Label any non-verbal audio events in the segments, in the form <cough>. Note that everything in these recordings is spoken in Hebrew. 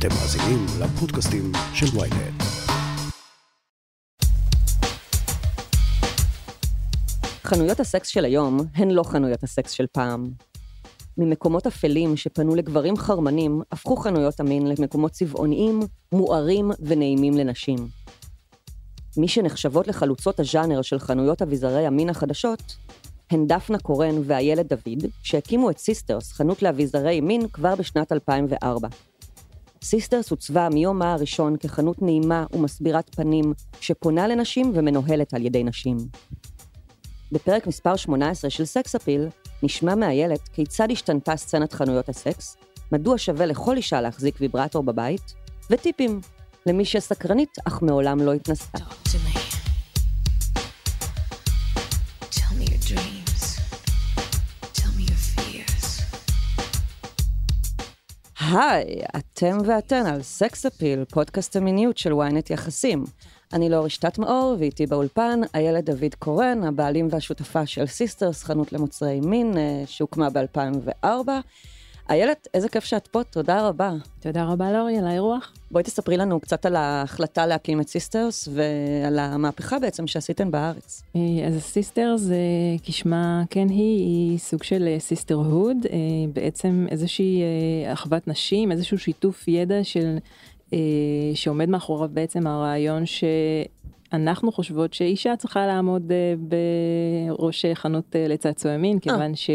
אתם מאזינים לפודקאסטים של ויינט. חנויות הסקס של היום הן לא חנויות הסקס של פעם. ממקומות אפלים שפנו לגברים חרמנים, הפכו חנויות המין למקומות צבעוניים, מוארים ונעימים לנשים. מי שנחשבות לחלוצות הז'אנר של חנויות אביזרי המין החדשות, הן דפנה קורן ואיילת דוד, שהקימו את סיסטרס, חנות לאביזרי מין, כבר בשנת 2004. סיסטרס עוצבה מיומה הראשון כחנות נעימה ומסבירת פנים, שפונה לנשים ומנוהלת על ידי נשים. בפרק מספר 18 של סקס אפיל, נשמע מאיילת כיצד השתנתה סצנת חנויות הסקס, מדוע שווה לכל אישה להחזיק ויברטור בבית, וטיפים למי שסקרנית אך מעולם לא התנסה. היי, אתם ואתן על סקס אפיל, פודקאסט המיניות של ynet יחסים. אני לא רשתת מאור, ואיתי באולפן איילת דוד קורן, הבעלים והשותפה של סיסטרס, חנות למוצרי מין, אה, שהוקמה ב-2004. איילת, איזה כיף שאת פה, תודה רבה. תודה רבה לאורי על האירוח. בואי תספרי לנו קצת על ההחלטה להקים את סיסטרס ועל המהפכה בעצם שעשיתן בארץ. אה, אז הסיסטרס זה כשמה כן היא, היא סוג של sisterhood, בעצם איזושהי אה, אחוות נשים, איזשהו שיתוף ידע של, אה, שעומד מאחוריו בעצם הרעיון שאנחנו חושבות שאישה צריכה לעמוד אה, בראש חנות אה, לצעצועי מין, כיוון ש...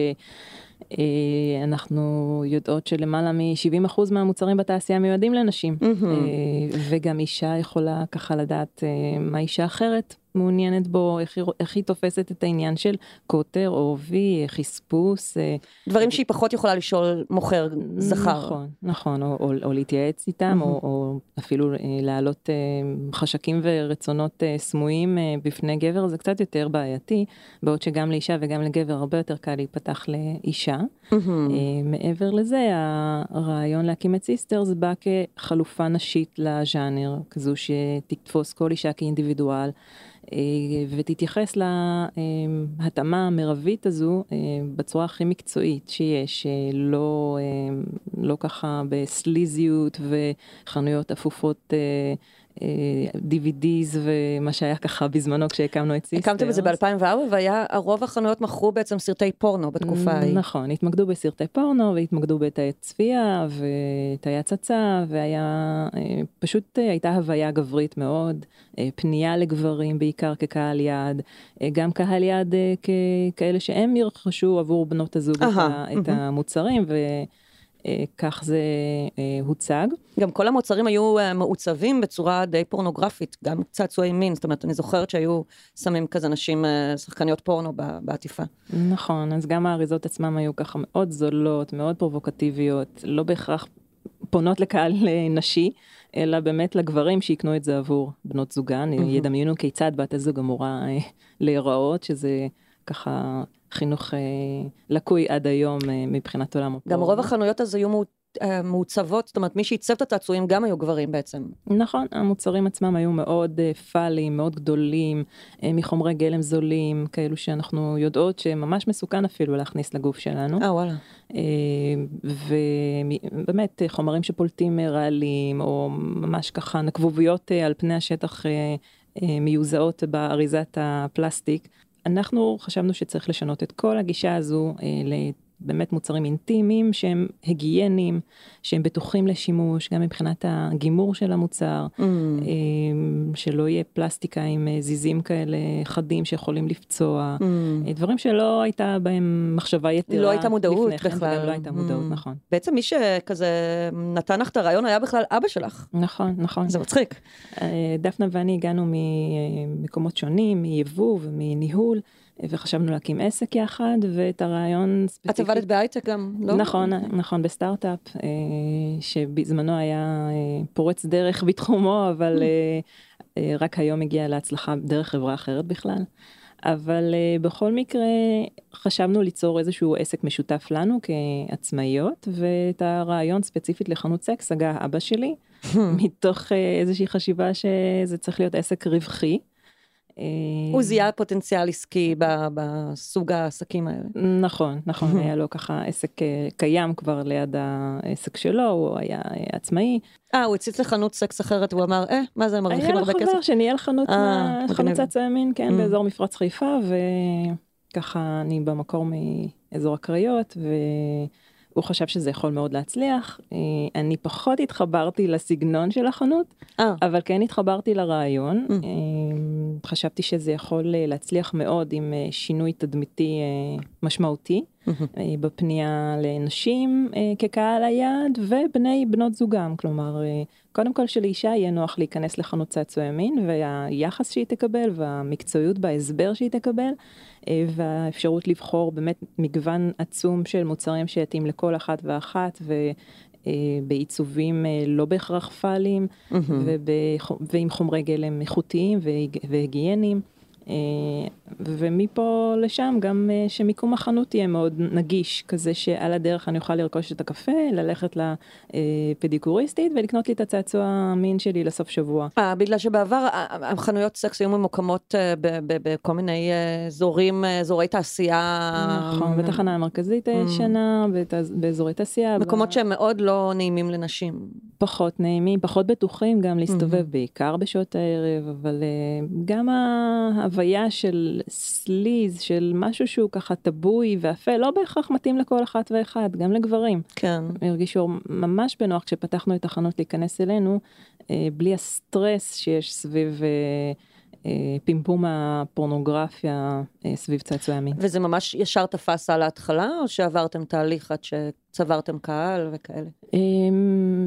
אה, אנחנו יודעות שלמעלה מ-70% מהמוצרים בתעשייה מיועדים לנשים, אה, וגם אישה יכולה ככה לדעת אה, מה אישה אחרת מעוניינת בו, איך היא, איך היא תופסת את העניין של קוטר, עובי, חספוס. אה, דברים שהיא פחות יכולה לשאול מוכר זכר. נכון, נכון, או, או, או להתייעץ איתם, או, או אפילו אה, להעלות אה, חשקים ורצונות סמויים בפני גבר, זה קצת יותר בעייתי, בעוד שגם לאישה וגם לגבר הרבה יותר קל להיפתח לאישה. אה, מעבר לזה, הרעיון להקים את סיסטרס בא כחלופה נשית לז'אנר, כזו שתתפוס כל אישה כאינדיבידואל. אה, ותתייחס להתאמה המרבית הזו אה, בצורה הכי מקצועית שיש, אה, לא, לא ככה בסליזיות וחנויות אפופות. DVDs ומה שהיה ככה בזמנו כשהקמנו את סיסטרס. הקמתם את זה ב-2004 והיה, רוב החנויות מכרו בעצם סרטי פורנו בתקופה ההיא. נכון, התמקדו בסרטי פורנו והתמקדו בתאי צפייה ותאי הצצה והיה, פשוט הייתה הוויה גברית מאוד, פנייה לגברים בעיקר כקהל יעד, גם קהל יעד ככאלה שהם ירכשו עבור בנות הזוג את, ה, את המוצרים. ו... כך זה אה, הוצג. גם כל המוצרים היו אה, מעוצבים בצורה די פורנוגרפית, גם צעצועי מין, זאת אומרת, אני זוכרת שהיו שמים כזה נשים, אה, שחקניות פורנו בעטיפה. נכון, אז גם האריזות עצמם היו ככה מאוד זולות, מאוד פרובוקטיביות, לא בהכרח פונות לקהל נשי, אלא באמת לגברים שיקנו את זה עבור בנות זוגן, mm-hmm. ידמיינו כיצד בת הזוג אמורה להיראות, שזה ככה חינוך אה, לקוי עד היום אה, מבחינת עולם הפורנו. גם רוב החנויות אז היו אה, מעוצבות, זאת אומרת, מי שעיצב את הצעצועים גם היו גברים בעצם. נכון, המוצרים עצמם היו מאוד פאליים, מאוד גדולים, מחומרי גלם זולים, כאלו שאנחנו יודעות שממש מסוכן אפילו להכניס לגוף שלנו. אה, וואלה. ובאמת, חומרים שפולטים רעלים, או ממש ככה נקבוביות על פני השטח מיוזעות באריזת הפלסטיק. אנחנו חשבנו שצריך לשנות את כל הגישה הזו אה, באמת מוצרים אינטימיים שהם היגייניים, שהם בטוחים לשימוש, גם מבחינת הגימור של המוצר, mm. שלא יהיה פלסטיקה עם אה, זיזים כאלה חדים שיכולים לפצוע, mm. דברים שלא הייתה בהם מחשבה יתרה. לא הייתה מודעות בכלל. בכלל. לא הייתה מודעות, Mm. נכון. בעצם מי שכזה נתן לך את הרעיון היה בכלל אבא שלך. נכון, נכון. זה מצחיק. אה, דפנה ואני הגענו ממקומות שונים, מיבוא ומניהול. וחשבנו להקים עסק יחד ואת הרעיון ספציפית. את עבדת בהייטק גם, לא? נכון, נכון, בסטארט-אפ, אה, שבזמנו היה אה, פורץ דרך <laughs> בתחומו, אבל אה, רק היום הגיע להצלחה דרך חברה אחרת בכלל. אבל בכל מקרה חשבנו ליצור איזשהו עסק משותף לנו כעצמאיות, ואת הרעיון ספציפית לחנות סקס הגה אבא שלי, <laughs> מתוך איזושהי חשיבה שזה צריך להיות עסק רווחי. אה, הוא זיהה פוטנציאל עסקי בסוג העסקים האלה. נכון, נכון, <laughs> היה לו ככה עסק אה, קיים כבר ליד העסק שלו, הוא היה אה, עצמאי. אה, הוא הציץ לחנות סקס אחרת, הוא אמר, אה, מה זה, הם היה מרוויחים לו הרבה כסף. חבר שניהל חנות, אה, מה- מגניב. חנות צעצועי מין, כן, Mm. באזור מפרץ חיפה, וככה אני במקור מאזור הקריות, והוא חשב שזה יכול מאוד להצליח. אה, אני פחות התחברתי לסגנון של החנות, אה, אבל כן התחברתי לרעיון. Mm. חשבתי שזה יכול להצליח מאוד עם שינוי תדמיתי משמעותי. אה, בפנייה לנשים אה, כקהל היעד ובני בנות זוגם כלומר אה, קודם כל שלאישה יהיה נוח להיכנס לחנות צעצועי מין והיחס שהיא תקבל והמקצועיות בהסבר שהיא תקבל והאפשרות לבחור באמת מגוון עצום של מוצרים שיתאים לכל אחת ואחת. ו... בעיצובים לא בהכרח פאליים מהמם. ובח- ועם חומרי גלם איכותיים והיג- והיגייניים. אה, ומפה לשם גם אה, שמיקום החנות יהיה מאוד נגיש, כזה שעל הדרך אני אוכל לרכוש את הקפה, ללכת לפדיקוריסטית ולקנות לי את הצעצוע המין שלי לסוף שבוע. אה, בגלל שבעבר ה- החנויות סקס היו ממוקמות אה, בכל מיני אה, אזורים, אה, אזורי תעשייה. נכון, בתחנה המרכזית הישנה, בת- באזורי תעשייה. מקומות שהם מאוד לא נעימים לנשים. פחות נעימים, פחות בטוחים גם להסתובב בעיקר בשעות הערב, אבל אה, גם ההוויה של סליז, של משהו שהוא ככה טבוי ואפל, לא בהכרח מתאים לכל אחת ואחד, גם לגברים. כן. הם הרגישו ממש בנוח כשפתחנו את החנות להיכנס אלינו, אה, בלי הסטרס שיש סביב אה, אה, פמפום הפורנוגרפיה אה, סביב צעצועי המין. וזה ממש ישר תפס על ההתחלה, או שעברתם תהליך עד שצברתם קהל וכאלה?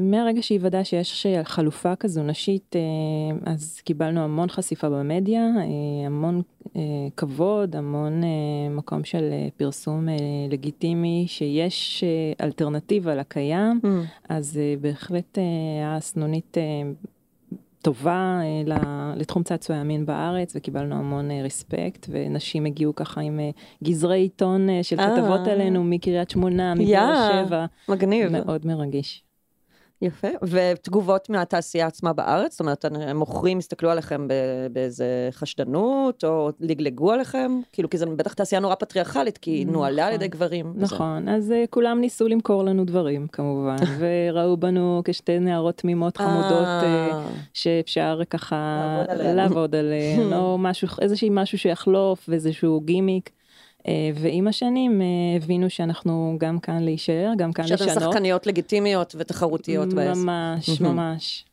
מהרגע שהיוודע שיש חלופה כזו נשית, אה, אז קיבלנו המון חשיפה במדיה, אה, המון אה, כבוד, המון מקום של פרסום לגיטימי, שיש אלטרנטיבה לקיים. אז אה, בהחלט היה סנונית טובה לתחום צעצועי המין בארץ וקיבלנו המון רספקט ונשים הגיעו ככה עם גזרי עיתון של. כתבות עלינו מקריית שמונה, מבאר שבע, מגניב. מאוד מרגש. יפה. ותגובות מהתעשייה עצמה בארץ? זאת אומרת, מוכרים הסתכלו עליכם באיזה חשדנות, או לגלגו עליכם? כאילו, כי זו בטח תעשייה נורא פטריארכלית, כי היא נוהלה על נכון. ידי גברים. וזה. נכון, אז אה, כולם ניסו למכור לנו דברים כמובן, <laughs> וראו בנו כשתי נערות תמימות חמודות אה, אה, שאפשר ככה לעבוד עליהן. <laughs> או משהו, איזשהי משהו שיחלוף ואיזשהו גימיק. אה, ועם השנים אה, הבינו שאנחנו גם כאן להישאר, גם כאן שאתן לשנות. שחקניות לגיטימיות ותחרותיות בעסק. ממש. ממש.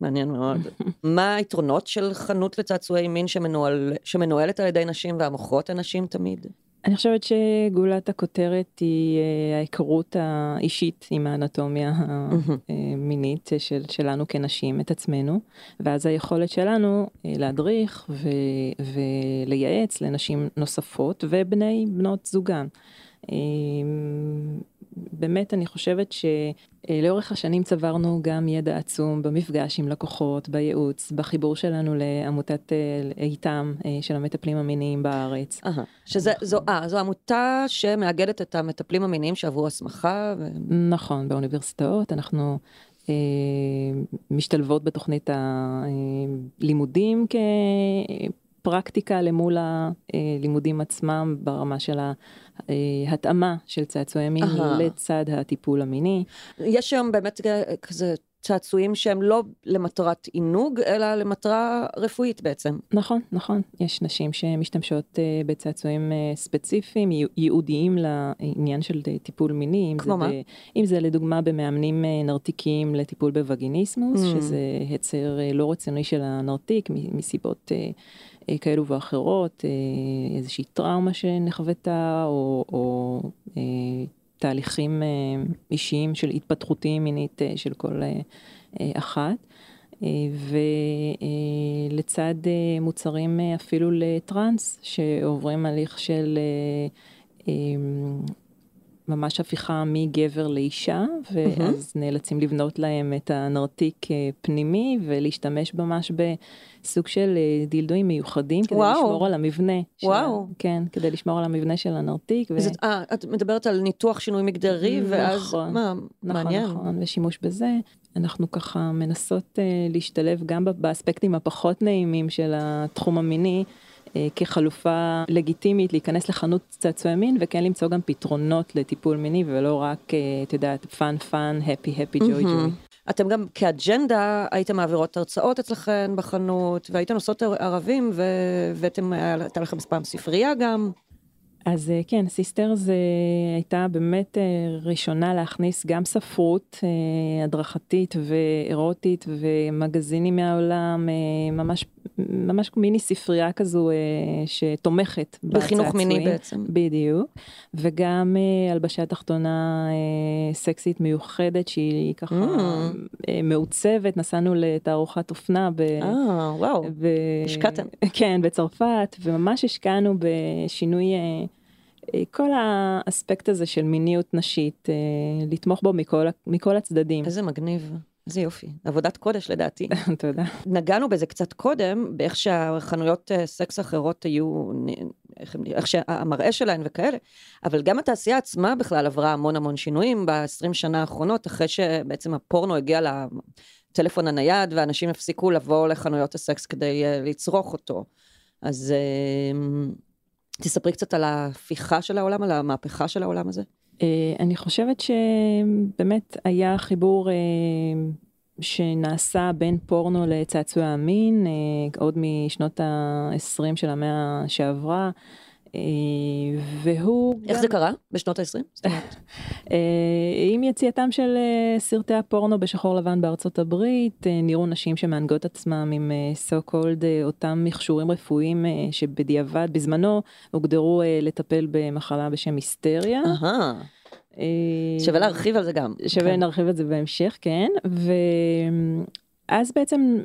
מעניין מאוד. <laughs> מה היתרונות של חנות לצעצועי מין שמנוהל, שמנוהלת על ידי נשים והמוכרות הן נשים תמיד? אני חושבת שגולת הכותרת היא אה, ההיכרות האישית עם האנטומיה המינית של, שלנו כנשים, את עצמנו, ואז היכולת שלנו אה, להדריך ו, ולייעץ לנשים נוספות ובני בנות זוגן. אה, באמת אני חושבת שלאורך השנים צברנו גם ידע עצום במפגש עם לקוחות, בייעוץ, בחיבור שלנו לעמותת אה, איתם אה, של המטפלים המיניים בארץ. אהה. שזה, זו, אה, זו עמותה שמאגדת את המטפלים המיניים שעברו הסמכה. ו... נכון, באוניברסיטאות אנחנו אה, משתלבות בתוכנית הלימודים כפרקטיקה למול הלימודים עצמם ברמה של ההתאמה של צעצועי מין. לצד הטיפול המיני. יש היום באמת כזה צעצועים שהם לא למטרת עינוג, אלא למטרה רפואית בעצם. נכון, נכון. יש נשים שמשתמשות אה, בצעצועים אה, ספציפיים, ייעו- ייעודיים לעניין של אה, טיפול מיני. כמו זה מה? ב- אם זה לדוגמה במאמנים אה, נרתיקים לטיפול בווגיניסמוס, Mm. שזה היצר אה, לא רצוני של הנרתיק מסיבות אה, אה, כאלו ואחרות, אה, איזושהי טראומה שנחוותה, או, או אה, תהליכים אה, אישיים של התפתחותיים מינית אה, של כל אה, אה, אחת. אה, ולצד אה, מוצרים אה, אפילו לטראנס שעוברים הליך של אה, אה, ממש הפיכה מגבר לאישה ואז נאלצים לבנות להם את הנרתיק אה, פנימי ולהשתמש ממש בסוג של אה, דילדואים מיוחדים כדי וואו. לשמור על המבנה. של וואו. כן, כדי לשמור על המבנה של הנרתיק. ו- זה, אה, את מדברת על ניתוח שינוי מגדרי, ואז, נכון, מה, נכון, מעניין. נכון, ושימוש בזה. אנחנו ככה מנסות אה, להשתלב גם באספקטים הפחות נעימים של התחום המיני. אה, כחלופה לגיטימית להיכנס לחנות צעצועי מין וכן למצוא גם פתרונות לטיפול מיני ולא רק, אה, את יודעת, fun fun, happy happy joy joy. אתם גם כאג'נדה הייתם מעבירות הרצאות אצלכן בחנות, והייתם עושות ערבים, והבאתם, הייתה לכם פעם ספרייה גם. אז אה, כן, סיסטר זה הייתה באמת ראשונה להכניס גם ספרות הדרכתית ואירוטית ומגזינים מהעולם, ממש, ממש מיני ספרייה כזו שתומכת בחינוך מיני בעצם. בדיוק, וגם הלבשה תחתונה סקסית מיוחדת שהיא ככה mm. מעוצבת, נסענו לתערוכת אופנה. ב... אה, וואו, ב... השקעתם. <laughs> כן, בצרפת, וממש השקענו בשינוי... אה, כל האספקט הזה של מיניות נשית, אה, לתמוך בו מכל, מכל הצדדים. איזה מגניב. איזה יופי, עבודת קודש לדעתי. <laughs> תודה. נגענו בזה קצת קודם, באיך שהחנויות אה, סקס אחרות היו, איך, איך שהמראה שלהן וכאלה, אבל גם התעשייה עצמה בכלל עברה המון המון שינויים ב-20 שנה האחרונות, אחרי שבעצם הפורנו הגיע לטלפון הנייד, ואנשים הפסיקו לבוא לחנויות הסקס כדי לצרוך אותו. אז תספרי קצת על ההפיכה של העולם, על המהפכה של העולם הזה. אה, אני חושבת שבאמת היה חיבור אה, שנעשה בין פורנו לצעצועי המין, אה, עוד משנות ה-20 של המאה שעברה. אה, והוא... איך גם... זה קרה? בשנות ה-20? <laughs> אה, עם יציאתם של אה, סרטי הפורנו בשחור לבן בארצות הברית, נראו נשים שמענגות עצמם עם so called אותם מכשורים רפואיים שבדיעבד, בזמנו, הוגדרו לטפל במחלה בשם היסטריה. שווה להרחיב על זה גם. שווה כן. להרחיב על זה בהמשך, כן. ואז בעצם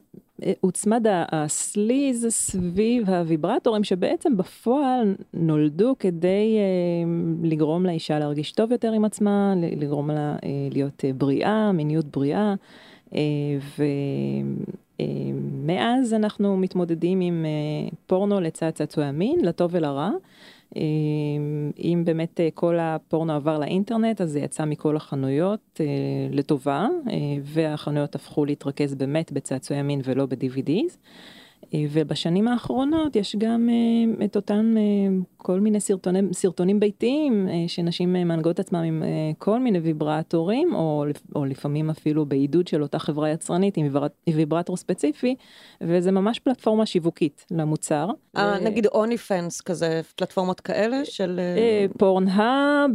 הוצמד הסליז סביב הוויברטורים שבעצם בפועל נולדו כדי אה, לגרום לאישה להרגיש טוב יותר עם עצמה, לגרום לה אה, להיות אה, בריאה, מיניות בריאה. אה, ומאז אנחנו מתמודדים עם פורנו לצד צעצועי המין, לטוב ולרע. אם באמת אה, כל הפורנו עבר לאינטרנט, אז זה יצא מכל החנויות אה, לטובה, אה, והחנויות הפכו להתרכז באמת בצעצועי מין ולא ב-DVDs. אה, ובשנים האחרונות יש גם אה, את אותם אה, כל מיני סרטונים, סרטונים ביתיים שנשים מנהגות עצמם עם כל מיני ויברטורים, או, או לפעמים אפילו בעידוד של אותה חברה יצרנית עם ויברטור ספציפי, וזה ממש פלטפורמה שיווקית למוצר. אה, נגיד אוני פנס כזה, פלטפורמות כאלה של... פורנהאב,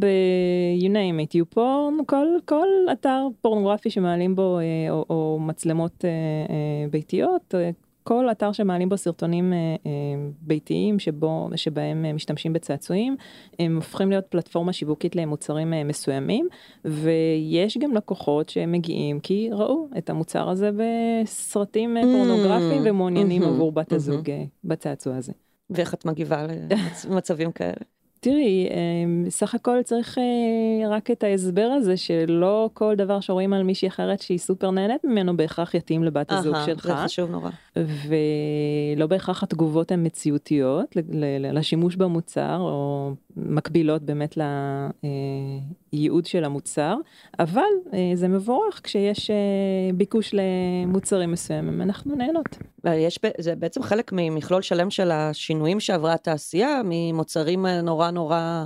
you name it, you porn, כל, כל אתר פורנוגרפי שמעלים בו, או, או מצלמות ביתיות. כל אתר שמעלים בו סרטונים אה, אה, ביתיים שבו, שבהם אה, משתמשים בצעצועים, הם הופכים להיות פלטפורמה שיווקית למוצרים מסוימים, ויש גם לקוחות שמגיעים כי ראו את המוצר הזה בסרטים אה, פורנוגרפיים mm, ומעוניינים mm-hmm, עבור בת הזוג mm-hmm. בצעצוע הזה. ואיך את מגיבה למצבים <laughs> כאלה? תראי, אמ, סך הכל צריך אה, רק את ההסבר הזה שלא כל דבר שרואים על מישהי אחרת שהיא סופר נהנית ממנו בהכרח יתאים לבת הזוג שלך. זה חשוב נורא. ולא בהכרח התגובות הן מציאותיות לשימוש במוצר או מקבילות באמת לייעוד של המוצר, אבל אה, זה מבורך כשיש אה, ביקוש למוצרים מסוימים, אנחנו נהנות. יש, זה בעצם חלק ממכלול שלם של השינויים שעברה התעשייה, ממוצרים נורא נורא...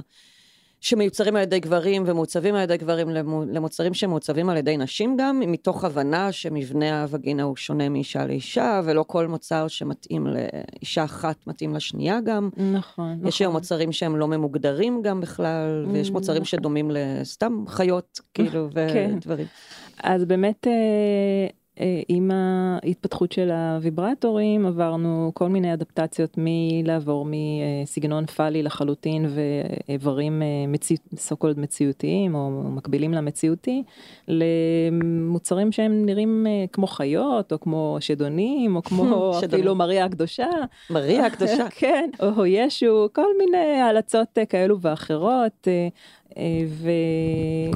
שמיוצרים על ידי גברים ומעוצבים על ידי גברים למוצרים שמעוצבים על ידי נשים גם, מתוך הבנה שמבנה הווגינה הוא שונה מאישה לאישה, ולא כל מוצר שמתאים לאישה אחת מתאים לשנייה גם. נכון, נכון. יש היום מוצרים שהם לא ממוגדרים גם בכלל, ויש mm, מוצרים נכון. שדומים לסתם חיות, כאילו, <laughs> כן. ודברים. אז באמת... אה, אה, עם ההתפתחות של הוויברטורים עברנו כל מיני אדפטציות מלעבור מסגנון פאלי לחלוטין ואיברים סו קולד מציאותיים או מקבילים למציאותי למוצרים שהם נראים אה, כמו חיות או כמו שדונים או כמו <laughs> אפילו מריה הקדושה. מריה <laughs> הקדושה. כן, או ישו, כל מיני הלצות אה, כאלו ואחרות. ו...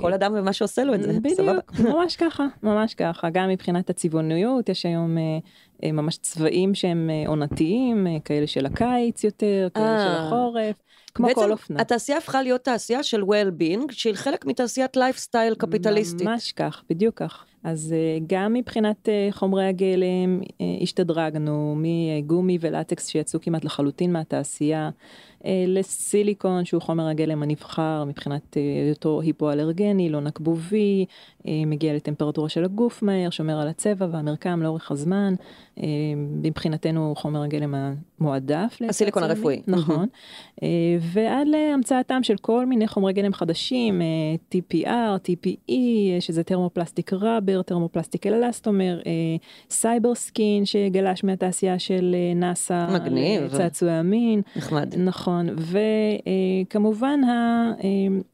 כל אדם ומה שעושה לו את זה, בדיוק, סבבה. ממש ככה, ממש ככה. גם מבחינת הצבעוניות, יש היום אה, אה, ממש צבעים שהם אה, עונתיים, כאלה של הקיץ יותר, כאלה של החורף. כמו כל אופנה. בעצם התעשייה הפכה להיות תעשייה של well-being, שהיא חלק מתעשיית לייפסטייל קפיטליסטית. ממש כך, בדיוק כך. אז אה, גם מבחינת אה, חומרי הגלם אה, השתדרגנו מגומי ולטקס שיצאו כמעט לחלוטין מהתעשייה אה, לסיליקון שהוא חומר הגלם הנבחר מבחינת אה, היותו היפואלרגני, לא נקבובי, אה, מגיע לטמפרטורה של הגוף מהר, שומר על הצבע והמרקם לאורך הזמן. אה, מבחינתנו חומר הגלם המועדף. הסיליקון. הרפואי. נכון. אה, ועד להמצאתם של כל מיני חומרי גלם חדשים, אה, TPR, TPE, שזה thermoplastic rubber, thermoplastic elastomer, cyber skin שגלש מהתעשייה של נאסא, מגניב. צעצועי המין. נחמד. נכון, וכמובן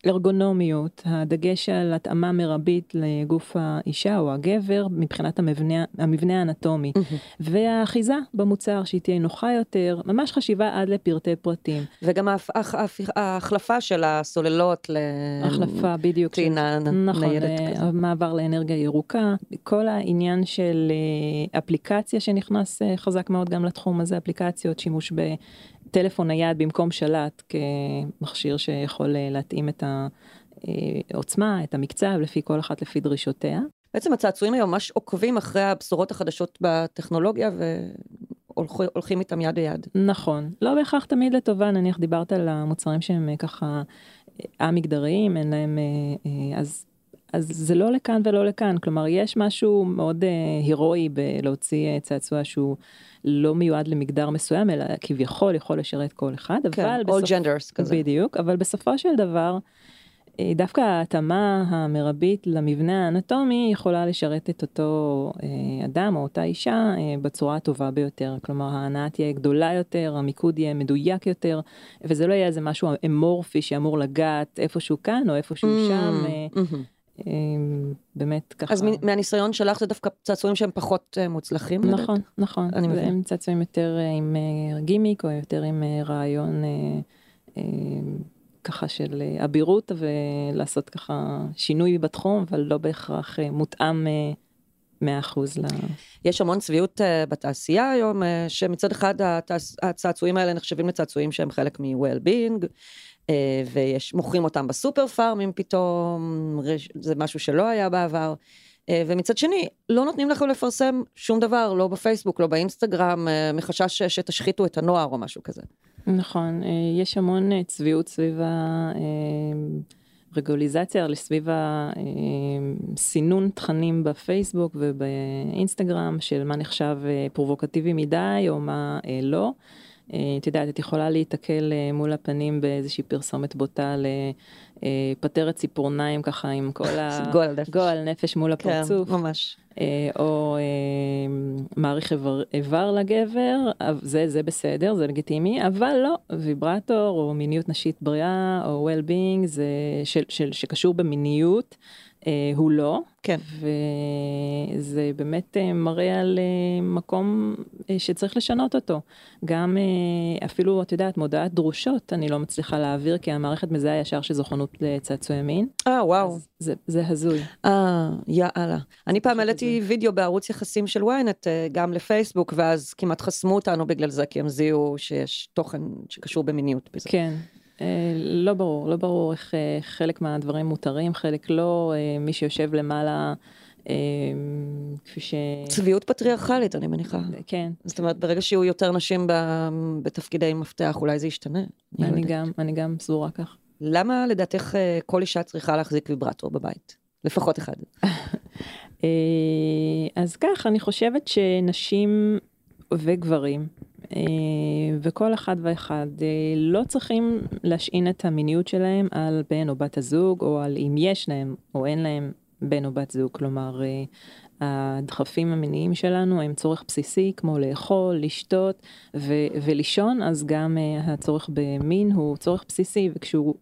הארגונומיות, הדגש על התאמה מרבית לגוף האישה או הגבר מבחינת המבנה, המבנה האנטומי, והאחיזה במוצר שהיא תהיה נוחה יותר, ממש חשיבה עד לפרטי פרטים. וגם ההחלפה של הסוללות. החלפה בדיוק. טעינה נכון, ניידת אה, כזה. המעבר לאנרגיה ירוקה, כל העניין של אה, אפליקציה שנכנס אה, חזק מאוד גם לתחום הזה, אפליקציות, שימוש בטלפון נייד במקום שלט כמכשיר שיכול להתאים את העוצמה, את המקצב, לפי כל אחת לפי דרישותיה. בעצם הצעצועים היום ממש עוקבים אחרי הבשורות החדשות בטכנולוגיה והולכים איתם יד ביד. נכון, לא בהכרח תמיד לטובה, נניח דיברת על המוצרים שהם אה, ככה אה, א-מגדריים, אין להם, אה, אז, אז זה לא לכאן ולא לכאן, כלומר יש משהו מאוד אה, הירואי בלהוציא צעצוע שהוא לא מיועד למגדר מסוים, אלא כביכול יכול לשרת כל אחד, כן, אבל all genders כזה. בדיוק, אבל בסופו של דבר, דווקא ההתאמה המרבית למבנה האנטומי יכולה לשרת את אותו אה, אדם או אותה אישה אה, בצורה הטובה ביותר. כלומר, ההנאה תהיה גדולה יותר, המיקוד יהיה מדויק יותר, וזה לא יהיה איזה משהו אמורפי שאמור לגעת איפשהו כאן או איפשהו שם. אה, מהמם. אה, באמת ככה. אז מהניסיון שלך זה דווקא צעצועים שהם פחות אה, מוצלחים? לדעת? נכון, נכון. אני מבין. והם צעצועים יותר אה, עם אה, גימיק או יותר עם אה, רעיון אה, אה, ככה של אה, אבירות ולעשות ככה שינוי בתחום, אבל לא בהכרח אה, מותאם אה, 100% ל... יש המון צביעות uh, בתעשייה היום, uh, שמצד אחד. הצעצועים האלה נחשבים לצעצועים שהם חלק מ-well-being, ויש, מוכרים אותם בסופר פארמים פתאום, רש... זה משהו שלא היה בעבר. Uh, ומצד שני, לא נותנים לכם לפרסם שום דבר, לא בפייסבוק, לא באינסטגרם, uh, מחשש שתשחיתו את הנוער או משהו כזה. נכון, אה, יש המון אה, צביעות סביב הרגוליזציה, סביב הסינון תכנים בפייסבוק ובאינסטגרם של מה נחשב אה, פרובוקטיבי מדי או מה אה, לא. אה, את יודעת, את יכולה להיתקל אה, מול הפנים באיזושהי פרסומת בוטה לפטרת ציפורניים ככה עם כל <laughs> ה... גועל נפש. גועל נפש מול הפרצוף. כן, ממש. אה, או אה, מעריך איבר, איבר לגבר, זה, זה בסדר, זה לגיטימי, אבל לא, ויברטור או מיניות נשית בריאה או well-being זה של, של, שקשור במיניות, הוא לא, כן. וזה באמת אה, מראה על אה, מקום אה, שצריך לשנות אותו. גם אה, אפילו, את יודעת, מודעת דרושות אני לא מצליחה להעביר, כי המערכת מזהה ישר שזו חנות לצעצועי מין. אה, וואו. זה, זה הזוי. אה, יאללה. אני פעם העליתי וידאו בערוץ יחסים של ynet אה, גם לפייסבוק, ואז כמעט חסמו אותנו בגלל זה, כי הם זיהו שיש תוכן שקשור במיניות בזה. כן, אה, לא ברור, לא ברור איך אה, חלק מהדברים מותרים, חלק לא, אה, מי שיושב למעלה, אה, כפי ש... צביעות פטריארכלית, אני מניחה. כן, זאת אומרת, ברגע שיהיו יותר נשים ב- בתפקידי מפתח, אולי זה ישתנה. אני לא אני. גם, אני גם סבורה כך. למה לדעתך אה, כל אישה צריכה להחזיק ויברטור בבית? לפחות אחד. <laughs> אה, אז כך, אני חושבת שנשים וגברים, אה, וכל אחד ואחד, אה, לא צריכים להשעין את המיניות שלהם על בן או בת הזוג, או על אם יש להם או אין להם בן או בת זוג. כלומר, אה, הדחפים המיניים שלנו הם צורך בסיסי, כמו לאכול, לשתות ו- ולישון, אז גם אה, הצורך במין הוא צורך בסיסי, וכשהוא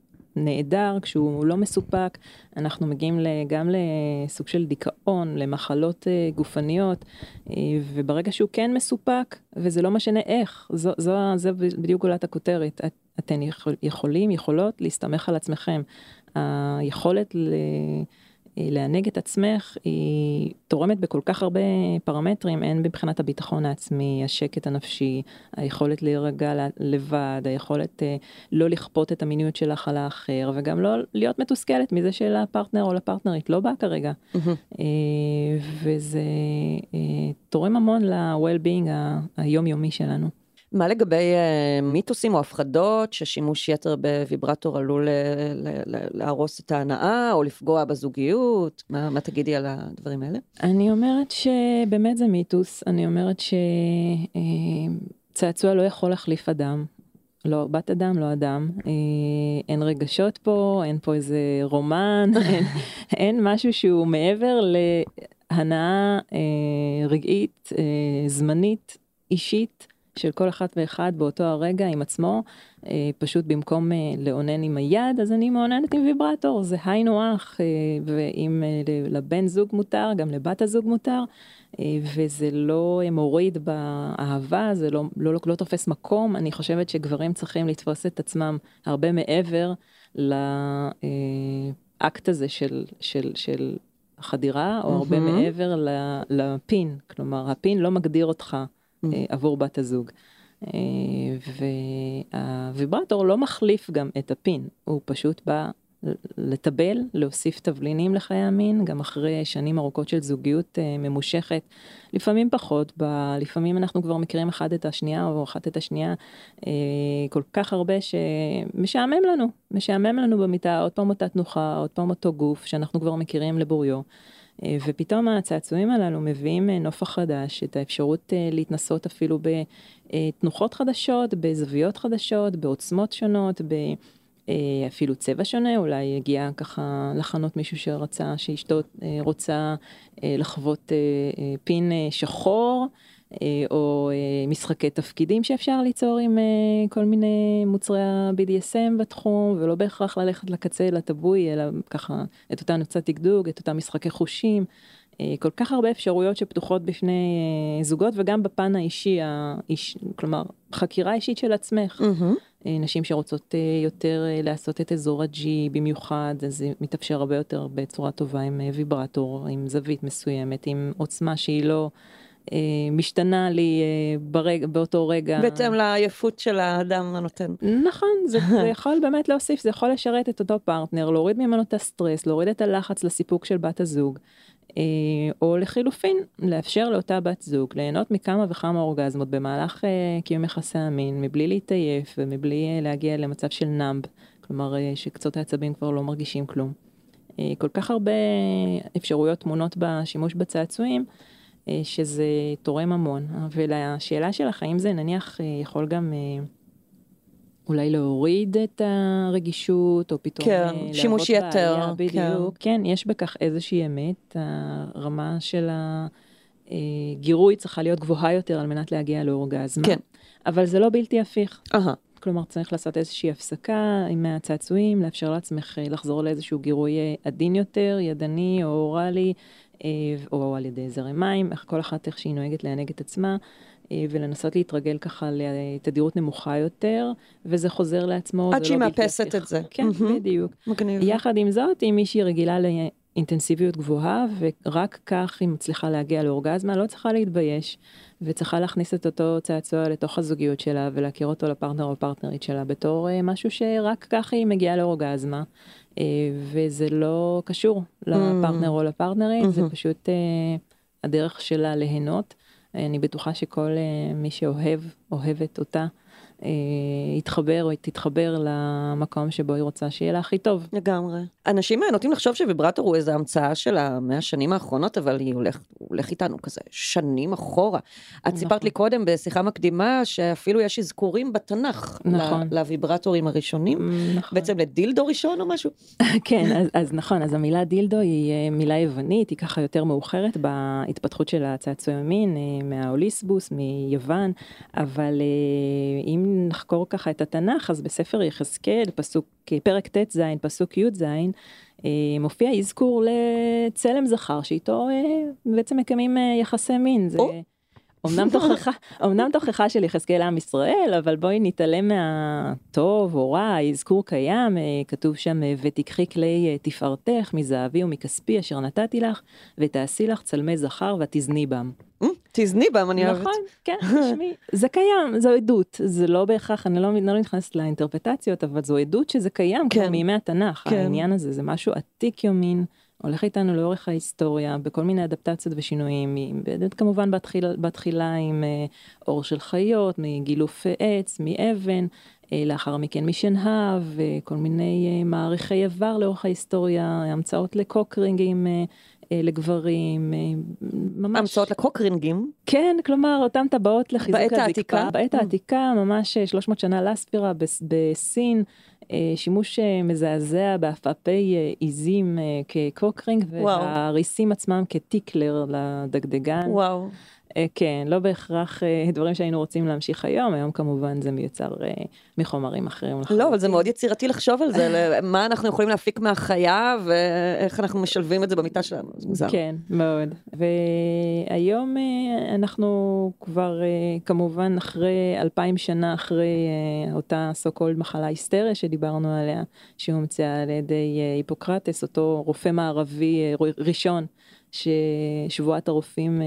נעדר, כשהוא לא מסופק, אנחנו מגיעים גם לסוג של דיכאון, למחלות אה, גופניות, אה, וברגע שהוא כן מסופק, וזה לא משנה איך, זו, זו, זו בדיוק גולת הכותרת, את, אתן יכול, יכולים, יכולות להסתמך על עצמכם. היכולת ל... לענג את עצמך היא תורמת בכל כך הרבה פרמטרים, הן מבחינת הביטחון העצמי, השקט הנפשי, היכולת להירגע לבד, היכולת אה, לא לכפות את המיניות שלך על האחר, וגם לא להיות מתוסכלת מזה שלפרטנר או לפרטנרית לא בא כרגע. אה, וזה אה, תורם המון ל-well-being היומיומי שלנו. מה לגבי אה, מיתוסים או הפחדות ששימוש יתר בוויברטור עלול אה, להרוס את ההנאה או לפגוע בזוגיות? מה, מה תגידי על הדברים האלה? אני אומרת שבאמת זה מיתוס, אני אומרת שצעצוע לא יכול להחליף אדם. לא בת אדם, לא אדם. אה, אין רגשות פה, אין פה איזה רומן, <laughs> אין, אין משהו שהוא מעבר להנאה אה, רגעית, אה, זמנית, אישית, של כל אחת ואחד באותו הרגע עם עצמו. אה, פשוט במקום אה, לאונן עם היד, אז אני מאוננת עם ויברטור, זה היינו הך, אה, ואם אה, לבן זוג מותר, גם לבת הזוג מותר, אה, וזה לא מוריד באהבה, זה לא, לא, לא, לא תופס מקום, אני חושבת שגברים צריכים לתפוס את עצמם הרבה מעבר לאקט הזה של, של, של החדירה, או הרבה מהמם. מעבר לפין, כלומר הפין לא מגדיר אותך עבור בת הזוג. אה, והוויברטור לא מחליף גם את הפין, הוא פשוט בא לטבל, להוסיף תבלינים לחיי המין, גם אחרי שנים ארוכות של זוגיות אה, ממושכת, לפעמים פחות, ב, לפעמים אנחנו כבר מכירים אחד את השנייה או אחת את השנייה אה, כל כך הרבה שמשעמם לנו, משעמם לנו במיטה, עוד פעם אותה תנוחה, עוד פעם אותו גוף שאנחנו כבר מכירים לבוריו. אה, ופתאום הצעצועים הללו מביאים אה, נופח חדש, את האפשרות אה, להתנסות אפילו בתנוחות חדשות, בזוויות חדשות, בעוצמות שונות, ב... אפילו צבע שונה, אולי הגיע ככה לחנות מישהו שרצה, שאשתו רוצה לחוות פין שחור, או אה, משחקי תפקידים שאפשר ליצור עם אה, כל מיני מוצרי ה-BDSM בתחום, ולא בהכרח ללכת לקצה, לטבוי, אלא ככה את אותה נוצת דגדוג, את אותם משחקי חושים. אה, כל כך הרבה אפשרויות שפתוחות בפני אה, זוגות וגם בפן האישי, האיש, כלומר חקירה אישית של עצמך. אה, נשים שרוצות אה, יותר אה, לעשות את אזור הג'י במיוחד, אז זה מתאפשר הרבה יותר בצורה טובה עם אה, ויברטור, עם זווית מסוימת, עם עוצמה שהיא לא אה, משתנה לי אה, ברג, באותו רגע. בהתאם לעייפות של האדם הנותן. נכון, זה, <laughs> זה יכול באמת להוסיף, זה יכול לשרת את אותו פרטנר, להוריד ממנו את הסטרס, להוריד את הלחץ לסיפוק של בת הזוג, אה, או לחילופין, לאפשר לאותה בת זוג ליהנות מכמה וכמה אורגזמות במהלך אה, קיום יחסי המין, מבלי להתעייף ומבלי אה, להגיע למצב של numb, כלומר אה, שקצות העצבים כבר לא מרגישים כלום. אה, כל כך הרבה אפשרויות טמונות בשימוש בצעצועים, אה, שזה תורם המון. ולשאלה שלך, האם זה נניח אה, יכול גם... אה, אולי להוריד את הרגישות, או פתאום כן, אה, שימוש יתר, בעיה, בדיוק. כן, יש בכך איזושהי אמת, הרמה של הגירוי צריכה להיות גבוהה יותר על מנת להגיע לאורגזמה. כן. אבל זה לא בלתי הפיך. אהה. כלומר, צריך לעשות איזושהי הפסקה עם הצעצועים, לאפשר לעצמך אה, לחזור לאיזשהו גירוי אה, עדין יותר, ידני או אוראלי, אה, או על ידי זרם מים, איך כל אחת איך שהיא נוהגת לענג את עצמה, אה, ולנסות להתרגל ככה לתדירות נמוכה יותר, וזה חוזר לעצמו. עד שהיא לא מאפסת. את זה. כן, מהמם. בדיוק. מגניב. יחד עם זאת, אם מישהי רגילה לאינטנסיביות גבוהה, ורק כך היא מצליחה להגיע לאורגזמה, לא צריכה להתבייש, וצריכה להכניס את אותו צעצוע לתוך הזוגיות שלה, ולהכיר אותו לפרטנר או פרטנרית שלה בתור אה, משהו שרק ככה היא מגיעה לאורגזמה, אה, וזה לא קשור לפרטנר או לפרטנרית, זה Mhm. פשוט אה, הדרך שלה ליהנות. אה, אני בטוחה שכל אה, מי שאוהב, אוהבת אותה, אה, יתחבר או תתחבר למקום שבו היא רוצה שיהיה לה הכי טוב. לגמרי. אנשים נוטים לחשוב שוויברטור הוא איזו המצאה של המאה השנים האחרונות, אבל היא הולך, הולך איתנו כזה שנים אחורה. את נכון. סיפרת לי קודם בשיחה מקדימה שאפילו יש אזכורים בתנ"ך נכון. לוויברטורים הראשונים. נכון. בעצם לדילדו ראשון או משהו? <laughs> כן, אז, אז נכון, אז המילה דילדו היא אה, מילה יוונית, היא ככה יותר מאוחרת בהתפתחות של הצעצועי המין, אה, מהאוליסבוס, מיוון, אבל אה, אם נחקור ככה את התנ"ך, אז בספר יחזקאל, פסוק, פרק ט"ז, פסוק י"ז, אה, מופיע אזכור לצלם זכר שאיתו אה, בעצם מקיימים אה, יחסי מין. זה... אמנם <laughs> תוכחה, אמנם תוכחה של יחזקאל עם ישראל, אבל בואי נתעלם מהטוב או רע, האזכור קיים, כתוב שם, ותיקחי כלי תפארתך מזהבי ומכספי אשר נתתי לך, ותעשי לך צלמי זכר ותזני בם. אה, תזני בהם, אני אוהבת. נכון, כן, תשמעי, זה קיים, זו עדות, זה לא בהכרח, אני לא, לא נכנסת לאינטרפטציות, אבל זו עדות שזה קיים כבר כן. מימי התנ"ך, כן. העניין הזה, זה משהו עתיק יומין, הולך איתנו לאורך ההיסטוריה, בכל מיני אדפטציות ושינויים, באמת כמובן בתחילה, בתחילה עם אה, אור של חיות, מגילוף אה, עץ, מאבן, אה, לאחר מכן משנהב, וכל מיני אה, מעריכי איבר לאורך ההיסטוריה, המצאות לקוקרינגים. אה, אה, לגברים, אה, ממש... המצאות לקוקרינגים. כן, כלומר, אותן טבעות לחיזוק בעת הזקפה. העתיקה? בעת Mm. העתיקה, ממש אה, 300 שנה לספירה בס- בסין, אה, שימוש אה, מזעזע בעפעפי אה, עיזים אה, כקוקרינג. והריסים עצמם כטיקלר לדגדגן. וואו. אה, כן, לא בהכרח אה, דברים שהיינו רוצים להמשיך היום, היום כמובן זה מיוצר אה, מחומרים אחרים. לא. אבל זה מאוד יצירתי לחשוב על זה, <laughs> מה אנחנו יכולים להפיק מהחיה, ואיך אנחנו משלבים את זה במיטה שלנו, זה מוזר. כן, מאוד. והיום אנחנו כבר כמובן אחרי אלפיים שנה אחרי אותה so called מחלה היסטריה שדיברנו עליה, שהומצאה על ידי היפוקרטס, אותו רופא מערבי ראשון, ששבועת הרופאים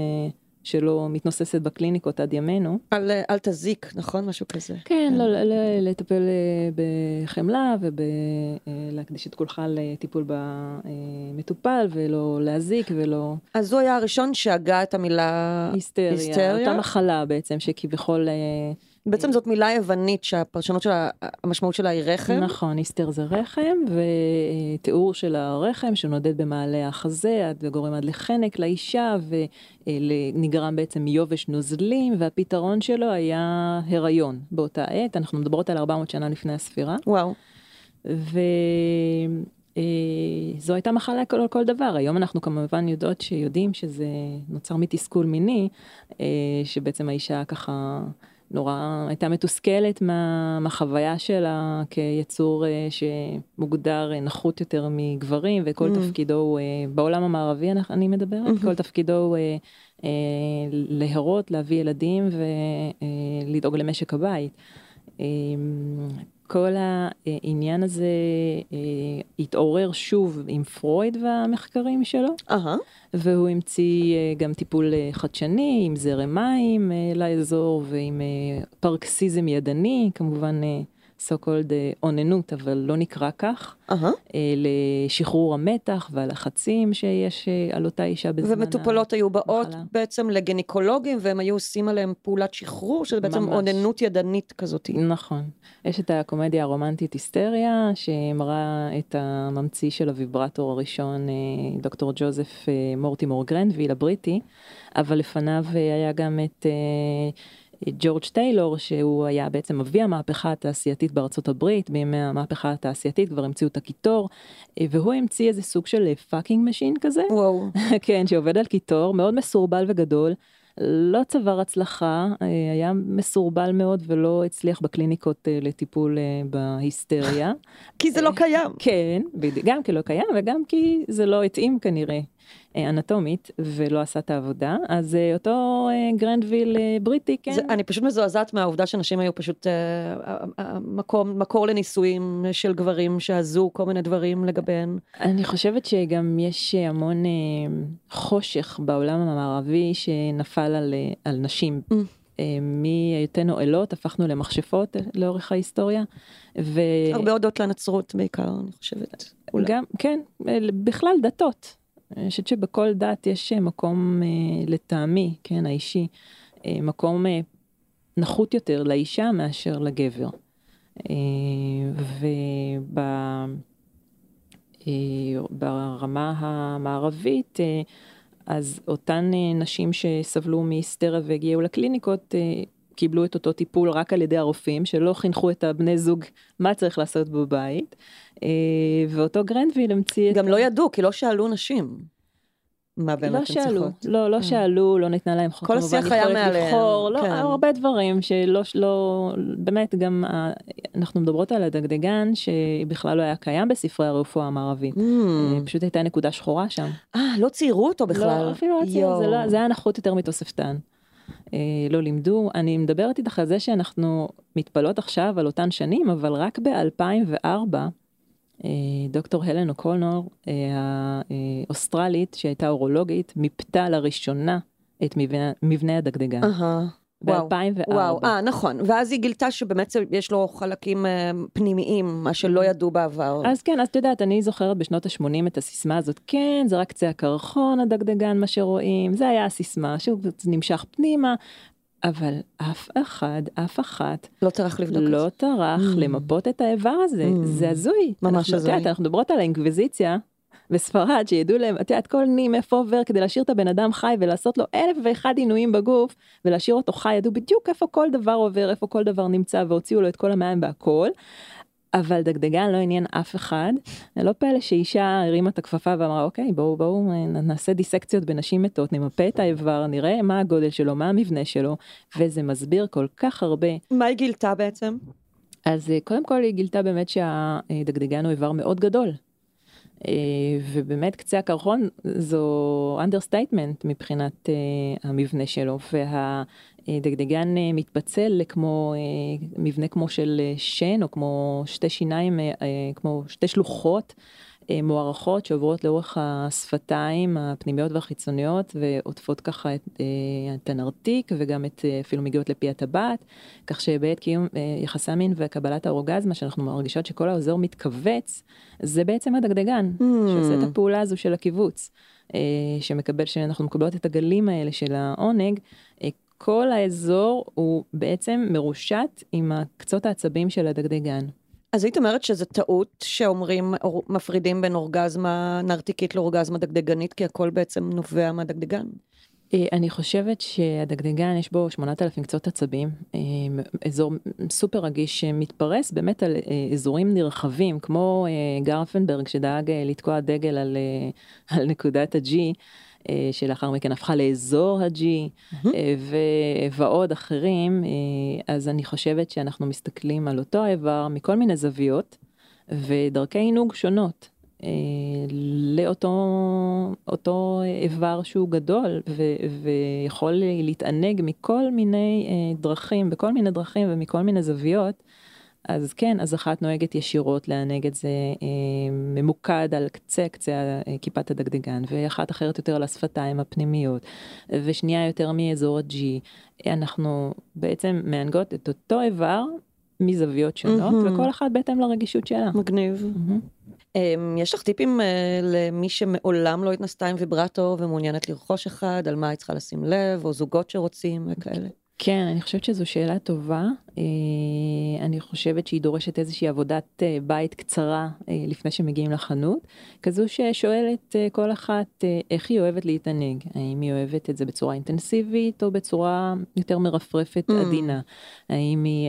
אה, שלו מתנוססת בקליניקות עד ימינו. על אה, אל תזיק, נכון? משהו כזה. כן, לא, לא, לטפל אה, בחמלה ולהקדיש את כולך לטיפול במטופל ולא להזיק ולא אז הוא היה הראשון שהגה את המילה היסטריה, היסטריה? אותה מחלה בעצם שכביכול, אה, בעצם זאת מילה יוונית שהפרשנות שלה, המשמעות שלה היא רחם. נכון, היסטר זה רחם ותיאור של הרחם שנודד במעלה החזה עד וגורם עד לחנק לאישה ונגרם בעצם מיובש נוזלים והפתרון שלו היה הריון באותה עת, אנחנו מדברות על 400 שנה לפני הספירה. וואו. וזו הייתה מחלה כל, כל דבר. היום אנחנו כמובן יודעות שיודעים שזה נוצר מתסכול מיני, אה, שבעצם האישה ככה נורא הייתה מתוסכלת מה, מהחוויה שלה כיצור אה, שמוגדר אה, נחות יותר מגברים, וכל Mm. תפקידו אה, בעולם המערבי אני- אני מדברת, Mhm. כל תפקידו להרות, להביא ילדים ולדאוג למשק הבית. כל העניין הזה אה, התעורר שוב עם פרויד והמחקרים שלו, אהה. והוא המציא אה, גם טיפול אה, חדשני עם זרם מים לאזור ועם פרקסיזם ידני, כמובן so called אה, אוננות, אבל לא נקרא כך. אה, לשחרור המתח והלחצים שיש אה, על אותה אישה בזמן ומטופלות היו באות המחלה. בעצם לגינקולוגים, והם היו עושים עליהם פעולת שחרור, שזה בעצם ממש. אוננות ידנית כזאת. נכון. יש את הקומדיה הרומנטית היסטריה, שמראה את הממציא של הוויברטור הראשון, דוקטור ג'וזף מורטימור גרנדוויל הבריטי, אבל לפניו היה גם את ג'ורג' טיילור, שהוא היה בעצם אבי המהפכה התעשייתית בארצות הברית, בימי המהפכה התעשייתית כבר המציאו את הקיטור, אה, והוא המציא איזה סוג של fucking machine כזה. וואו. <laughs> כן, שעובד על קיטור, מאוד מסורבל וגדול, לא צבר הצלחה, אה, היה מסורבל מאוד ולא הצליח בקליניקות אה, לטיפול אה, בהיסטריה. <laughs> כי זה לא קיים. כן, גם כי לא קיים וגם כי זה לא התאים כנראה אה, אנטומית ולא עשה את העבודה, אז אה, אותו אה, גרנדוויל אה, בריטי, כן. זה, אני פשוט מזועזעת מהעובדה שנשים היו פשוט אה, אה, מקום, מקור לנישואים של גברים שעזו כל מיני דברים לגביהן. אני חושבת שגם יש המון אה, חושך בעולם המערבי שנפל על, אה, על נשים. Mm. אה, מהיותנו אלות הפכנו למכשפות אה, לאורך ההיסטוריה. ו... הרבה הודות לנצרות בעיקר, אני חושבת. אולי. גם, כן, אה, בכלל דתות. אני חושבת שבכל דת יש אה, מקום אה, לטעמי, כן, האישי, אה, מקום אה, נחות יותר לאישה מאשר לגבר. אה, וב... אה, המערבית, אה, אז אותן נשים שסבלו מהיסטריה והגיעו לקליניקות, קיבלו את אותו טיפול רק על ידי הרופאים, שלא חינכו את הבני זוג מה צריך לעשות בבית. אה, ואותו גרנדוויל המציא את... גם לא ידעו, כי לא שאלו נשים. מה באמת לא שאלו, צריכות. לא, לא Mm. שאלו, לא ניתנה להם כל כמובן השיח היה מעליהם, לבחור, לא, כן. הרבה דברים שלא, לא, באמת גם, ה- אנחנו מדברות על הדגדגן שבכלל לא היה קיים בספרי הרפואה המערבית. Mm. אה, פשוט הייתה נקודה שחורה שם. אה, לא ציירו אותו בכלל. לא, אפילו לא ציירו, זה, לא, זה היה נחות יותר מתוספתן. אה, לא לימדו. אני מדברת איתך על זה שאנחנו מתפלאות עכשיו על אותן שנים, אבל רק ב-2004, אה, דוקטור הלן אוקונור, אה, האוסטרלית שהייתה אורולוגית, מיפתה לראשונה את מבנה, מבנה הדגדגן. אהה. וואו, ב-2004. וואו, אה, נכון. ואז היא גילתה שבאמת יש לו חלקים אה, פנימיים, מה שלא ידעו בעבר. אז כן, אז את יודעת, אני זוכרת בשנות ה-80 את הסיסמה הזאת, כן, זה רק קצה הקרחון, הדגדגן, מה שרואים, זה היה הסיסמה, שהוא נמשך פנימה, אבל אף אחד, אף אחת, לא צריך לבדוק את לא זה. טרח Mm. למפות את האיבר הזה, Mm. זה הזוי. ממש אנחנו- את הזוי. יודעת, אנחנו מדברות על האינקוויזיציה. בספרד שידעו להם, את יודעת, כל נים איפה עובר כדי להשאיר את הבן אדם חי ולעשות לו אלף ואחד עינויים בגוף ולהשאיר אותו חי, ידעו בדיוק איפה כל דבר עובר, איפה כל דבר נמצא והוציאו לו את כל המים והכל. אבל דגדגן לא עניין אף אחד, לא פלא שאישה הרימה את הכפפה ואמרה אוקיי בואו בואו נעשה דיסקציות בנשים מתות, נמפה את האיבר, נראה מה הגודל שלו, מה המבנה שלו, וזה מסביר כל כך הרבה. מה היא גילתה בעצם? אז אה, קודם כל היא גילתה באמת שהדגדגן הוא איבר מאוד גדול. אה, ובאמת קצה הקרחון זו understatement מבחינת אה, המבנה שלו והדגדגן אה, מתפצל לכמו אה, מבנה כמו של שן או כמו שתי שיניים כמו שתי שלוחות אה, מוארכות שעוברות לאורך השפתיים הפנימיות והחיצוניות ועוטפות ככה את, אה, את הנרתיק וגם את אה, אפילו מגיעות לפי הטבעת כך שבעת קיום יחסי המין וקבלת האורגזמה שאנחנו מרגישות שכל האזור מתכווץ זה בעצם הדגדגן Hmm. שעושה את הפעולה הזו של הקיבוץ שמקבל שאנחנו מקבלות את הגלים האלה של העונג. כל האזור הוא בעצם מרושת עם הקצות העצבים של הדגדגן. אז היית אומרת שזה טעות שאומרים, מפרידים בין אורגזמה נרתיקית לאורגזמה דגדגנית, כי הכל בעצם נובע מהדגדגן. אה, אני חושבת שהדגדגן יש בו 8,000 קצות עצבים, אה, אזור סופר רגיש שמתפרס באמת על אה, אזורים נרחבים, כמו גרפנברג שדאג לתקוע דגל על, על נקודת ה-G. אה, שלאחר מכן הפכה לאזור ה-G ו- ועוד אחרים, אה, אז אני חושבת שאנחנו מסתכלים על אותו האיבר מכל מיני זוויות ודרכי עינוג שונות. לאותו אותו איבר שהוא גדול ו, ויכול להתענג מכל מיני דרכים, בכל מיני דרכים ומכל מיני זוויות. אז כן, אז אחת נוהגת ישירות לענג את זה אה, ממוקד על קצה קצה אה, כיפת הדגדגן, ואחת אחרת יותר על השפתיים הפנימיות, ושנייה יותר מאזור ה-G. אנחנו בעצם מענגות את אותו איבר מזוויות שונות, מהמם. וכל אחת בהתאם לרגישות שלה. מגניב. אמ, יש לך טיפים אה, למי שמעולם לא התנסתה עם ויברטו ומעוניינת לרכוש אחד, על מה היא צריכה לשים לב, או זוגות שרוצים וכאלה? כן, אני חושבת שזו שאלה טובה. אה, אני חושבת שהיא דורשת איזושהי עבודת אה, בית קצרה אה, לפני שמגיעים לחנות, כזו ששואלת כל אחת איך היא אוהבת להתענג. האם היא אוהבת את זה בצורה אינטנסיבית או בצורה יותר מרפרפת Mm. עדינה. האם היא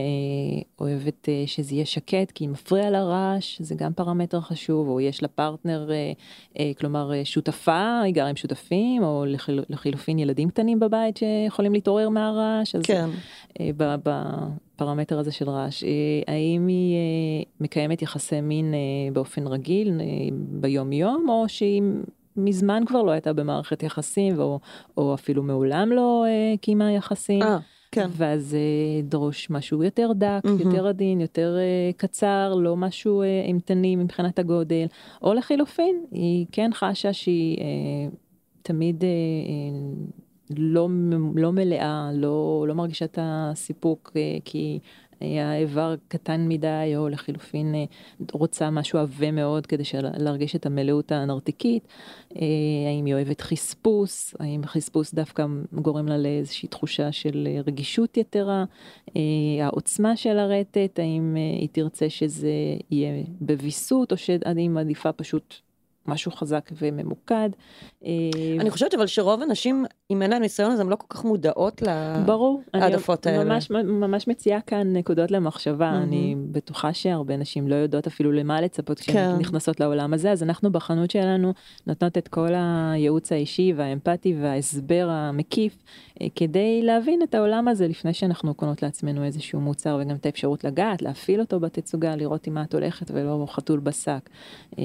אוהבת שזה יהיה שקט כי היא מפריע לה רעש, זה גם פרמטר חשוב, או יש לה פרטנר, כלומר שותפה, היא גרה עם שותפים, או לחילופין ילדים קטנים בבית שיכולים להתעורר מהרעש. אז כן. אה, ב- בפרמטר הזה של רעש. אה, האם היא אה, מקיימת יחסי מין אה, באופן רגיל ביום יום, או שהיא מזמן כבר לא הייתה במערכת יחסים, או, או אפילו מעולם לא קיימה יחסים. אה, כן. ואז דרוש משהו יותר דק, מהמם. יותר עדין, יותר קצר, לא משהו אימתני מבחינת הגודל, או לחילופין, היא כן חשה שהיא אה, תמיד אה, לא, לא מלאה, לא, לא מרגישה את הסיפוק, אה, כי היה איבר קטן מדי, או לחילופין אה, רוצה משהו עבה מאוד כדי להרגיש את המלאות הנרתיקית. אה, האם היא אוהבת חספוס, האם חספוס דווקא גורם לה לאיזושהי תחושה של אה, רגישות יתרה, אה, העוצמה של הרטט, האם אה, היא תרצה שזה יהיה בוויסות, או שאני מעדיפה פשוט משהו חזק וממוקד. אה, אני חושבת אבל שרוב הנשים, אם אין להן ניסיון, אז הן לא כל כך מודעות ל... ברור, אני האלה. ממש, ממש מציעה כאן נקודות למחשבה, מהמם. אני בטוחה שהרבה נשים לא יודעות אפילו למה לצפות כן. כשהן נכנסות לעולם הזה, אז אנחנו בחנות שלנו נותנות את כל הייעוץ האישי והאמפתי וההסבר המקיף כדי להבין את העולם הזה לפני שאנחנו קונות לעצמנו איזשהו מוצר וגם את האפשרות לגעת, להפעיל אותו בתצוגה, לראות עם מה את הולכת ולא חתול בשק. אה,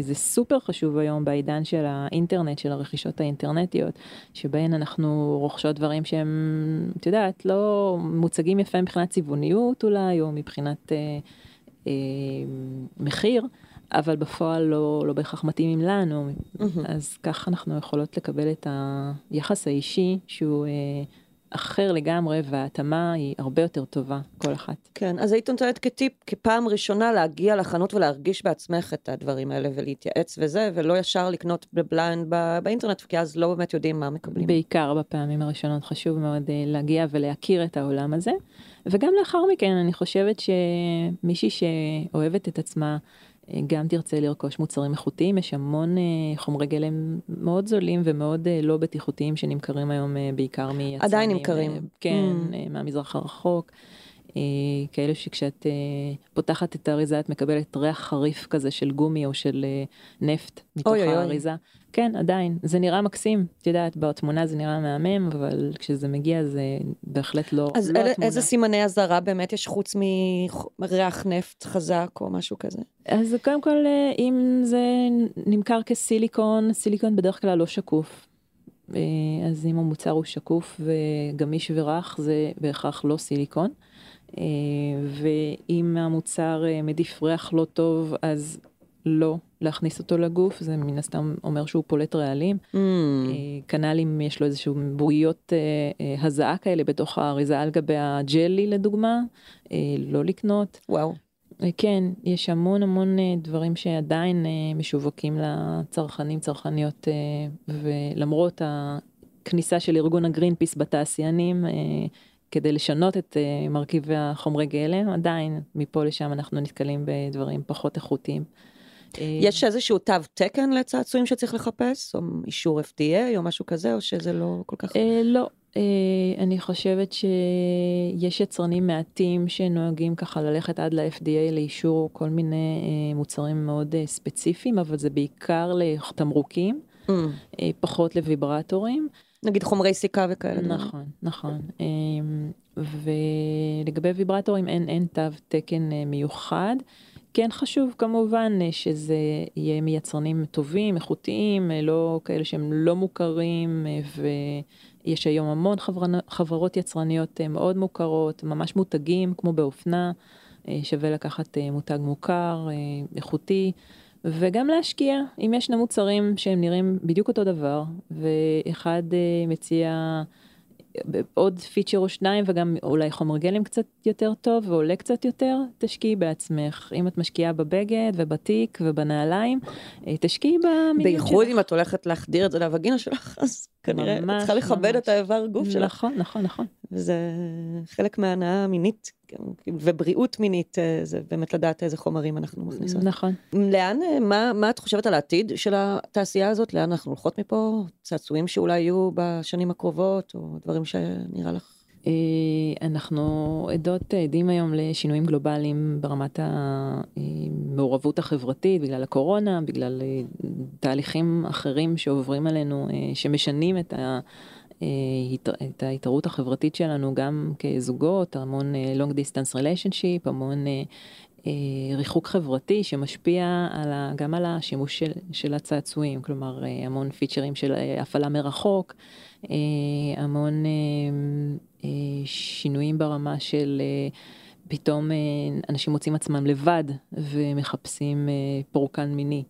זה סופר חשוב היום בעידן של האינטרנט, של הרכישות האינטרנטיות, שבהן אנחנו רוכשות דברים שהם, את יודעת, לא מוצגים יפה מבחינת צבעוניות אולי, או מבחינת אה, אה, מחיר. אבל בפועל לא, לא בהכרח מתאימים לנו, Mm-hmm. אז כך אנחנו יכולות לקבל את היחס האישי שהוא אה, אחר לגמרי, וההתאמה היא הרבה יותר טובה, כל אחת. כן, אז היית נותנת כטיפ, כפעם ראשונה להגיע לחנות ולהרגיש בעצמך את הדברים האלה ולהתייעץ וזה, ולא ישר לקנות בבליינד ב- באינטרנט, כי אז לא באמת יודעים מה מקבלים. בעיקר בפעמים הראשונות חשוב מאוד אה, להגיע ולהכיר את העולם הזה. וגם לאחר מכן אני חושבת שמישהי שאוהבת את עצמה גם תרצה לרכוש מוצרים איכותיים, יש המון אה, חומרי גלם מאוד זולים ומאוד אה, לא בטיחותיים שנמכרים היום אה, בעיקר מיצרנים. עדיין נמכרים. אה, כן, Mm. אה, מהמזרח הרחוק. אה, כאלה שכשאת אה, פותחת את האריזה את מקבלת ריח חריף כזה של גומי או של אה, נפט מתוך אוי, אוי, אוי. כן, עדיין, זה נראה מקסים, את יודעת, בתמונה זה נראה מהמם, אבל כשזה מגיע זה בהחלט לא, אז לא אלה, התמונה. איזה סימני אזהרה באמת יש חוץ מריח נפט חזק או משהו כזה? אז קודם כל, אה, אם זה נמכר כסיליקון, סיליקון בדרך כלל לא שקוף. אה, אז אם המוצר הוא שקוף וגמיש ורך, זה בהכרח לא סיליקון. אה, ואם המוצר מדיף ריח לא טוב, אז לא להכניס אותו לגוף, זה מן הסתם אומר שהוא פולט רעלים. Mm. אה, כנ"ל אם יש לו איזשהו בועיות אה, אה, הזעה כאלה בתוך האריזה על גבי הג'לי לדוגמה, לא לקנות. וואו. כן, יש המון המון דברים שעדיין משווקים לצרכנים, צרכניות, ולמרות הכניסה של ארגון הגרין פיס בתעשיינים, כדי לשנות את מרכיבי החומרי גלם, עדיין מפה לשם אנחנו נתקלים בדברים פחות איכותיים. אה, יש איזשהו תו תקן לצעצועים שצריך לחפש, או אישור FDA או משהו כזה, או שזה לא כל כך... אה, לא, אה, אני חושבת שיש יצרנים מעטים שנוהגים ככה ללכת עד ל-FDA לאישור כל מיני אה, מוצרים מאוד אה, ספציפיים, אבל זה בעיקר לתמרוקים, Mm. אה, פחות לוויברטורים. נגיד חומרי סיכה וכאלה. נכון, נכון. אמ, ולגבי ויברטורים אין, אין תו תקן אה, מיוחד. כן חשוב כמובן אה, שזה יהיה מיצרנים טובים, איכותיים, אה, לא כאלה שהם לא מוכרים, אה, ויש היום המון חברנ- חברות יצרניות מאוד מוכרות, ממש מותגים כמו באופנה, שווה לקחת מותג מוכר, איכותי. וגם להשקיע, אם יש שני מוצרים שהם נראים בדיוק אותו דבר, ואחד מציע עוד פיצ'ר או שניים וגם אולי חומר גלם קצת יותר טוב ועולה קצת יותר, תשקיעי בעצמך. אם את משקיעה בבגד ובתיק ובנעליים, אה, תשקיעי במיניות בייחוד שלך. אם את הולכת להחדיר את זה לווגינה שלך, אז כנראה ממש, צריכה לכבד ממש. את האיבר גוף שלך. נכון, נכון, נכון. וזה חלק מההנאה המינית, ובריאות מינית, אה, זה באמת לדעת איזה חומרים אנחנו מכניסות. נכון. לאן, אה, מה, מה את חושבת על העתיד של התעשייה הזאת? לאן אנחנו הולכות מפה? צעצועים שאולי יהיו בשנים הקרובות, או דברים שנראה לך? אה, אנחנו עדות, עדים היום לשינויים גלובליים ברמת המעורבות החברתית, בגלל הקורונה, בגלל אה, תהליכים אחרים שעוברים עלינו, אה, שמשנים את ה... אה, את ההתערות החברתית שלנו גם כזוגות, המון אה, long distance relationship, המון אה, אה, ריחוק חברתי שמשפיע על ה, גם על השימוש של, של הצעצועים, כלומר אה, המון פיצ'רים של אה, הפעלה מרחוק, אה, המון אה, אה, שינויים ברמה של אה, פתאום אה, אנשים מוצאים עצמם לבד ומחפשים אה, פורקן מיני.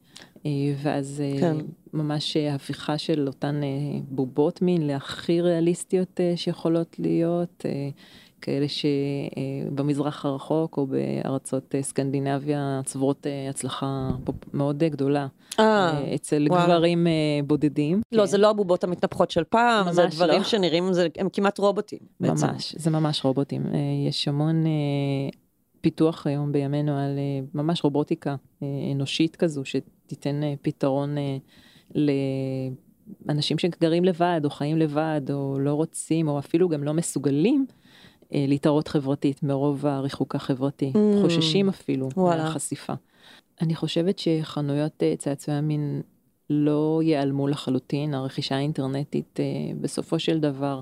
אה, ואז אה, כן. ממש אה, הפיכה של אותן אה, בובות מין להכי ריאליסטיות אה, שיכולות להיות, אה, כאלה שבמזרח הרחוק או בארצות אה, סקנדינביה צוברות אה, הצלחה מאוד אה, גדולה אה, אה, אצל וואלה. גברים אה, בודדים. לא, כן. זה לא הבובות המתנפחות של פעם, זה דברים לא. שנראים, זה- הם כמעט רובוטים. בעצם. ממש, זה ממש רובוטים. אה, יש המון אה, פיתוח היום בימינו על אה, ממש רובוטיקה אה, אנושית כזו, שתיתן אה, פתרון אה, לאנשים שגרים לבד, או חיים לבד, או לא רוצים, או אפילו גם לא מסוגלים אה, להתערות חברתית מרוב הריחוק החברתי. Mm. חוששים אפילו וואלה. מהחשיפה. אני חושבת שחנויות אה, צעצועי המין לא ייעלמו לחלוטין, הרכישה האינטרנטית אה, בסופו של דבר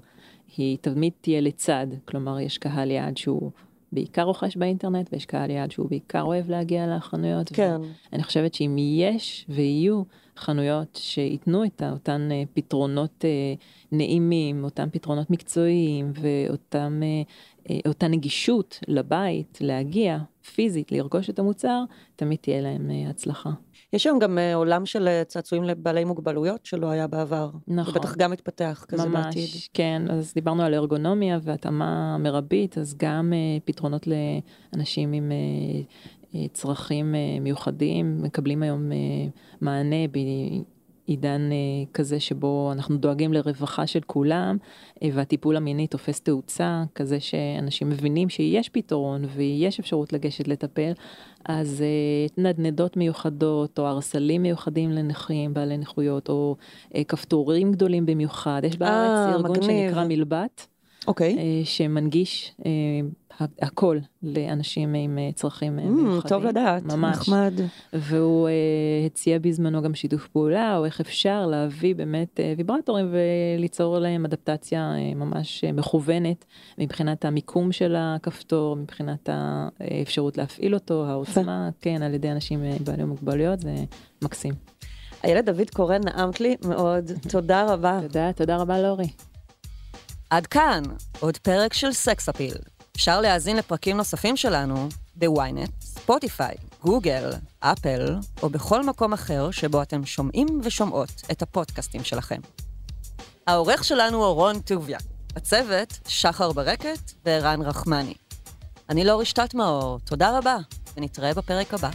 היא תמיד תהיה לצד, כלומר יש קהל יעד שהוא בעיקר רוכש באינטרנט ויש קהל יעד שהוא בעיקר אוהב להגיע לחנויות. כן. אני חושבת שאם יש ויהיו חנויות שייתנו את אותן אה, פתרונות אה, נעימים, אותם פתרונות מקצועיים ואותם, אה, נגישות לבית, להגיע פיזית, לרכוש את המוצר, תמיד תהיה להם הצלחה. יש היום גם עולם של צעצועים לבעלי מוגבלויות שלא היה בעבר. נכון. ובטח גם מתפתח כזה ממש, בעתיד. כן, אז דיברנו על ארגונומיה והתאמה מרבית, אז גם פתרונות לאנשים עם צרכים אה, מיוחדים מקבלים היום אה, מענה בעידן אה, כזה שבו אנחנו דואגים לרווחה של כולם, והטיפול המיני תופס תאוצה, כזה שאנשים מבינים שיש פתרון ויש אפשרות לגשת לטפל, אז נדנדות מיוחדות או הרסלים מיוחדים לנכים, בעלי נכויות, או כפתורים גדולים במיוחד. יש בארץ ארגון מגניב. שנקרא מלבט. אוקיי. אה, שמנגיש אה, הכל לאנשים עם אה, צרכים Mm, מיוחדים. טוב לדעת, ממש. נחמד. והוא הציע בזמנו גם שיתוף פעולה, או איך אפשר להביא באמת ויברטורים וליצור להם אדפטציה ממש מכוונת מבחינת המיקום של הכפתור, מבחינת האפשרות להפעיל אותו, העוצמה, כן, על ידי אנשים בעלי מוגבלויות, זה מקסים. איילת דוד קורן, נעמת לי מאוד. <laughs> תודה רבה. תודה, תודה רבה לאורי. עד כאן, עוד פרק של סקס אפיל. אפשר להאזין לפרקים נוספים שלנו בוויינט, ספוטיפיי, גוגל, אפל, או בכל מקום אחר שבו אתם שומעים ושומעות את הפודקאסטים שלכם. העורך שלנו הוא רון טוביה, בצוות שחר ברקת וערן רחמני. אני לאור רשתת מאור, תודה רבה, ונתראה בפרק הבא.